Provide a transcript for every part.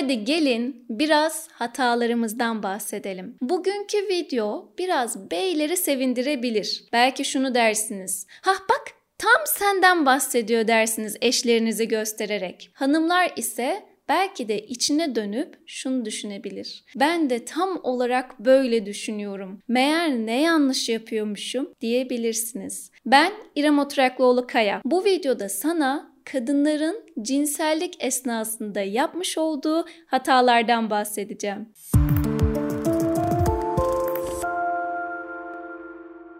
Hadi gelin biraz hatalarımızdan bahsedelim. Bugünkü video biraz beyleri sevindirebilir. Belki şunu dersiniz. Hah bak tam senden bahsediyor dersiniz eşlerinizi göstererek. Hanımlar ise belki de içine dönüp şunu düşünebilir. Ben de tam olarak böyle düşünüyorum. Meğer ne yanlış yapıyormuşum diyebilirsiniz. Ben İrem Oturaklıoğlu Kaya. Bu videoda sana kadınların cinsellik esnasında yapmış olduğu hatalardan bahsedeceğim.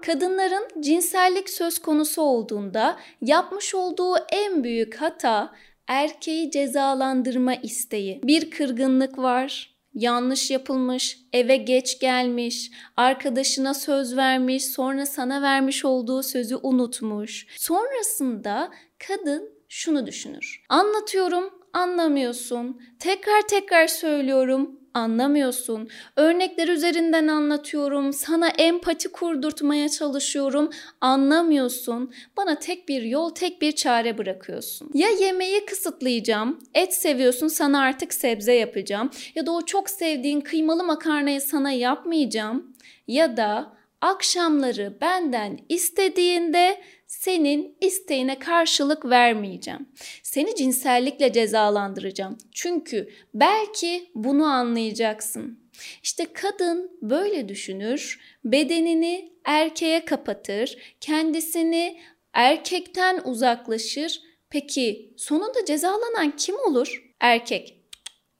Kadınların cinsellik söz konusu olduğunda yapmış olduğu en büyük hata erkeği cezalandırma isteği. Bir kırgınlık var, yanlış yapılmış, eve geç gelmiş, arkadaşına söz vermiş, sonra sana vermiş olduğu sözü unutmuş. Sonrasında kadın şunu düşünür. Anlatıyorum, anlamıyorsun. Tekrar tekrar söylüyorum, anlamıyorsun. Örnekler üzerinden anlatıyorum. Sana empati kurdurtmaya çalışıyorum. Anlamıyorsun. Bana tek bir yol, tek bir çare bırakıyorsun. Ya yemeği kısıtlayacağım. Et seviyorsun, sana artık sebze yapacağım. Ya da o çok sevdiğin kıymalı makarnayı sana yapmayacağım. Ya da akşamları benden istediğinde senin isteğine karşılık vermeyeceğim. Seni cinsellikle cezalandıracağım. Çünkü belki bunu anlayacaksın. İşte kadın böyle düşünür, bedenini erkeğe kapatır, kendisini erkekten uzaklaşır. Peki sonunda cezalanan kim olur? Erkek.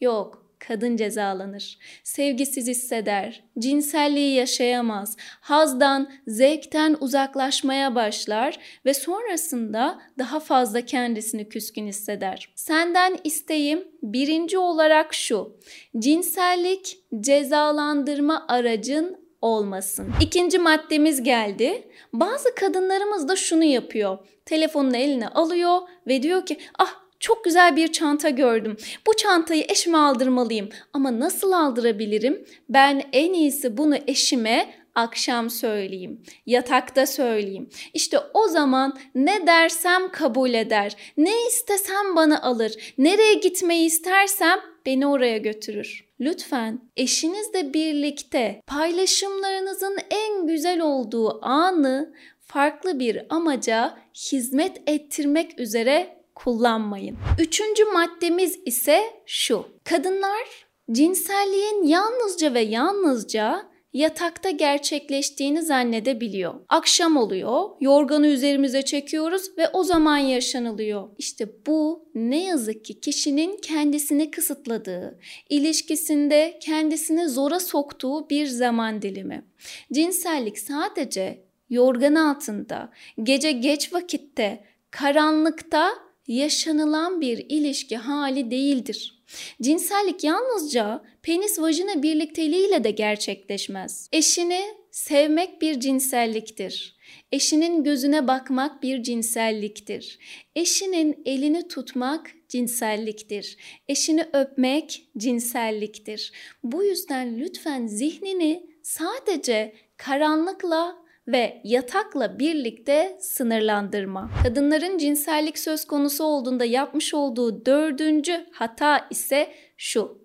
Yok, kadın cezalanır. Sevgisiz hisseder, cinselliği yaşayamaz, hazdan, zevkten uzaklaşmaya başlar ve sonrasında daha fazla kendisini küskün hisseder. Senden isteğim birinci olarak şu. Cinsellik cezalandırma aracın olmasın. İkinci maddemiz geldi. Bazı kadınlarımız da şunu yapıyor. Telefonunu eline alıyor ve diyor ki ah çok güzel bir çanta gördüm. Bu çantayı eşime aldırmalıyım. Ama nasıl aldırabilirim? Ben en iyisi bunu eşime akşam söyleyeyim, yatakta söyleyeyim. İşte o zaman ne dersem kabul eder, ne istesem bana alır, nereye gitmeyi istersem beni oraya götürür. Lütfen eşinizle birlikte paylaşımlarınızın en güzel olduğu anı farklı bir amaca hizmet ettirmek üzere kullanmayın. Üçüncü maddemiz ise şu. Kadınlar cinselliğin yalnızca ve yalnızca yatakta gerçekleştiğini zannedebiliyor. Akşam oluyor, yorganı üzerimize çekiyoruz ve o zaman yaşanılıyor. İşte bu ne yazık ki kişinin kendisini kısıtladığı, ilişkisinde kendisini zora soktuğu bir zaman dilimi. Cinsellik sadece yorgan altında, gece geç vakitte, karanlıkta yaşanılan bir ilişki hali değildir. Cinsellik yalnızca penis vajina birlikteliğiyle de gerçekleşmez. Eşini sevmek bir cinselliktir. Eşinin gözüne bakmak bir cinselliktir. Eşinin elini tutmak cinselliktir. Eşini öpmek cinselliktir. Bu yüzden lütfen zihnini sadece karanlıkla ve yatakla birlikte sınırlandırma. Kadınların cinsellik söz konusu olduğunda yapmış olduğu dördüncü hata ise şu.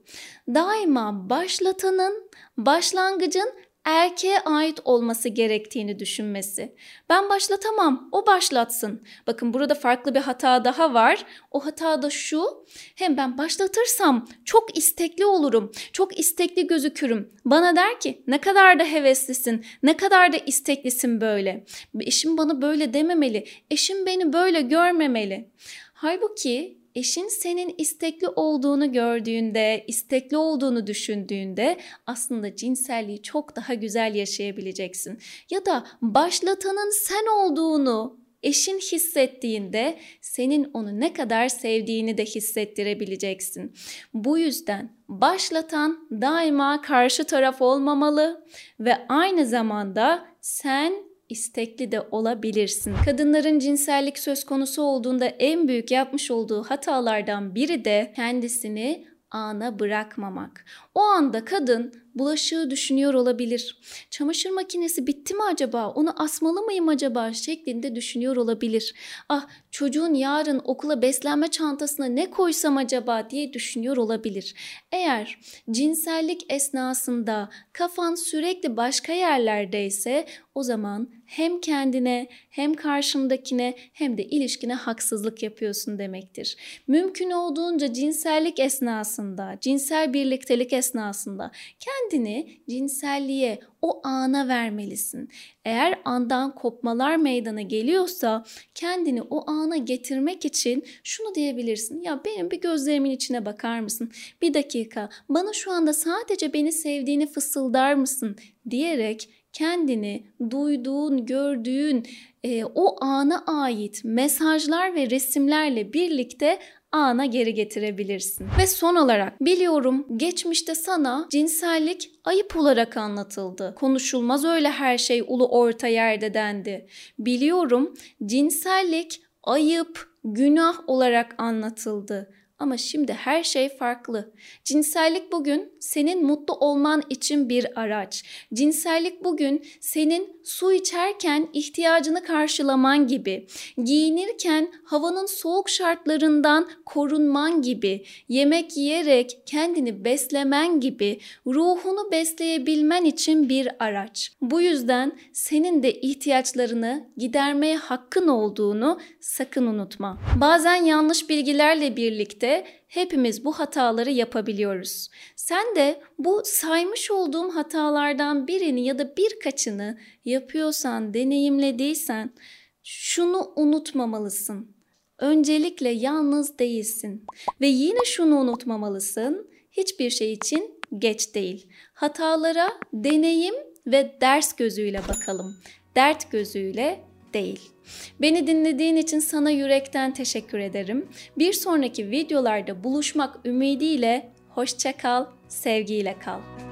Daima başlatanın, başlangıcın erkeğe ait olması gerektiğini düşünmesi. Ben başlatamam, o başlatsın. Bakın burada farklı bir hata daha var. O hata da şu. Hem ben başlatırsam çok istekli olurum, çok istekli gözükürüm. Bana der ki ne kadar da heveslisin, ne kadar da isteklisin böyle. Eşim bana böyle dememeli, eşim beni böyle görmemeli. Halbuki eşin senin istekli olduğunu gördüğünde, istekli olduğunu düşündüğünde aslında cinselliği çok daha güzel yaşayabileceksin. Ya da başlatanın sen olduğunu eşin hissettiğinde senin onu ne kadar sevdiğini de hissettirebileceksin. Bu yüzden başlatan daima karşı taraf olmamalı ve aynı zamanda sen istekli de olabilirsin. Kadınların cinsellik söz konusu olduğunda en büyük yapmış olduğu hatalardan biri de kendisini ana bırakmamak. O anda kadın bulaşığı düşünüyor olabilir. Çamaşır makinesi bitti mi acaba? Onu asmalı mıyım acaba? şeklinde düşünüyor olabilir. Ah çocuğun yarın okula beslenme çantasına ne koysam acaba diye düşünüyor olabilir. Eğer cinsellik esnasında kafan sürekli başka yerlerdeyse o zaman hem kendine hem karşındakine hem de ilişkine haksızlık yapıyorsun demektir. Mümkün olduğunca cinsellik esnasında, cinsel birliktelik esnasında kendini cinselliğe, o ana vermelisin. Eğer andan kopmalar meydana geliyorsa kendini o ana getirmek için şunu diyebilirsin. Ya benim bir gözlerimin içine bakar mısın? Bir dakika bana şu anda sadece beni sevdiğini fısıldar mısın? diyerek kendini duyduğun, gördüğün e, o ana ait mesajlar ve resimlerle birlikte ana geri getirebilirsin. Ve son olarak biliyorum geçmişte sana cinsellik ayıp olarak anlatıldı. Konuşulmaz öyle her şey ulu orta yerde dendi. Biliyorum cinsellik ayıp, günah olarak anlatıldı. Ama şimdi her şey farklı. Cinsellik bugün senin mutlu olman için bir araç. Cinsellik bugün senin su içerken ihtiyacını karşılaman gibi, giyinirken havanın soğuk şartlarından korunman gibi, yemek yiyerek kendini beslemen gibi ruhunu besleyebilmen için bir araç. Bu yüzden senin de ihtiyaçlarını gidermeye hakkın olduğunu sakın unutma. Bazen yanlış bilgilerle birlikte hepimiz bu hataları yapabiliyoruz. Sen de bu saymış olduğum hatalardan birini ya da birkaçını yapıyorsan, deneyimlediysen şunu unutmamalısın. Öncelikle yalnız değilsin ve yine şunu unutmamalısın. Hiçbir şey için geç değil. Hatalara deneyim ve ders gözüyle bakalım. Dert gözüyle değil. Beni dinlediğin için sana yürekten teşekkür ederim. Bir sonraki videolarda buluşmak ümidiyle hoşça kal, sevgiyle kal.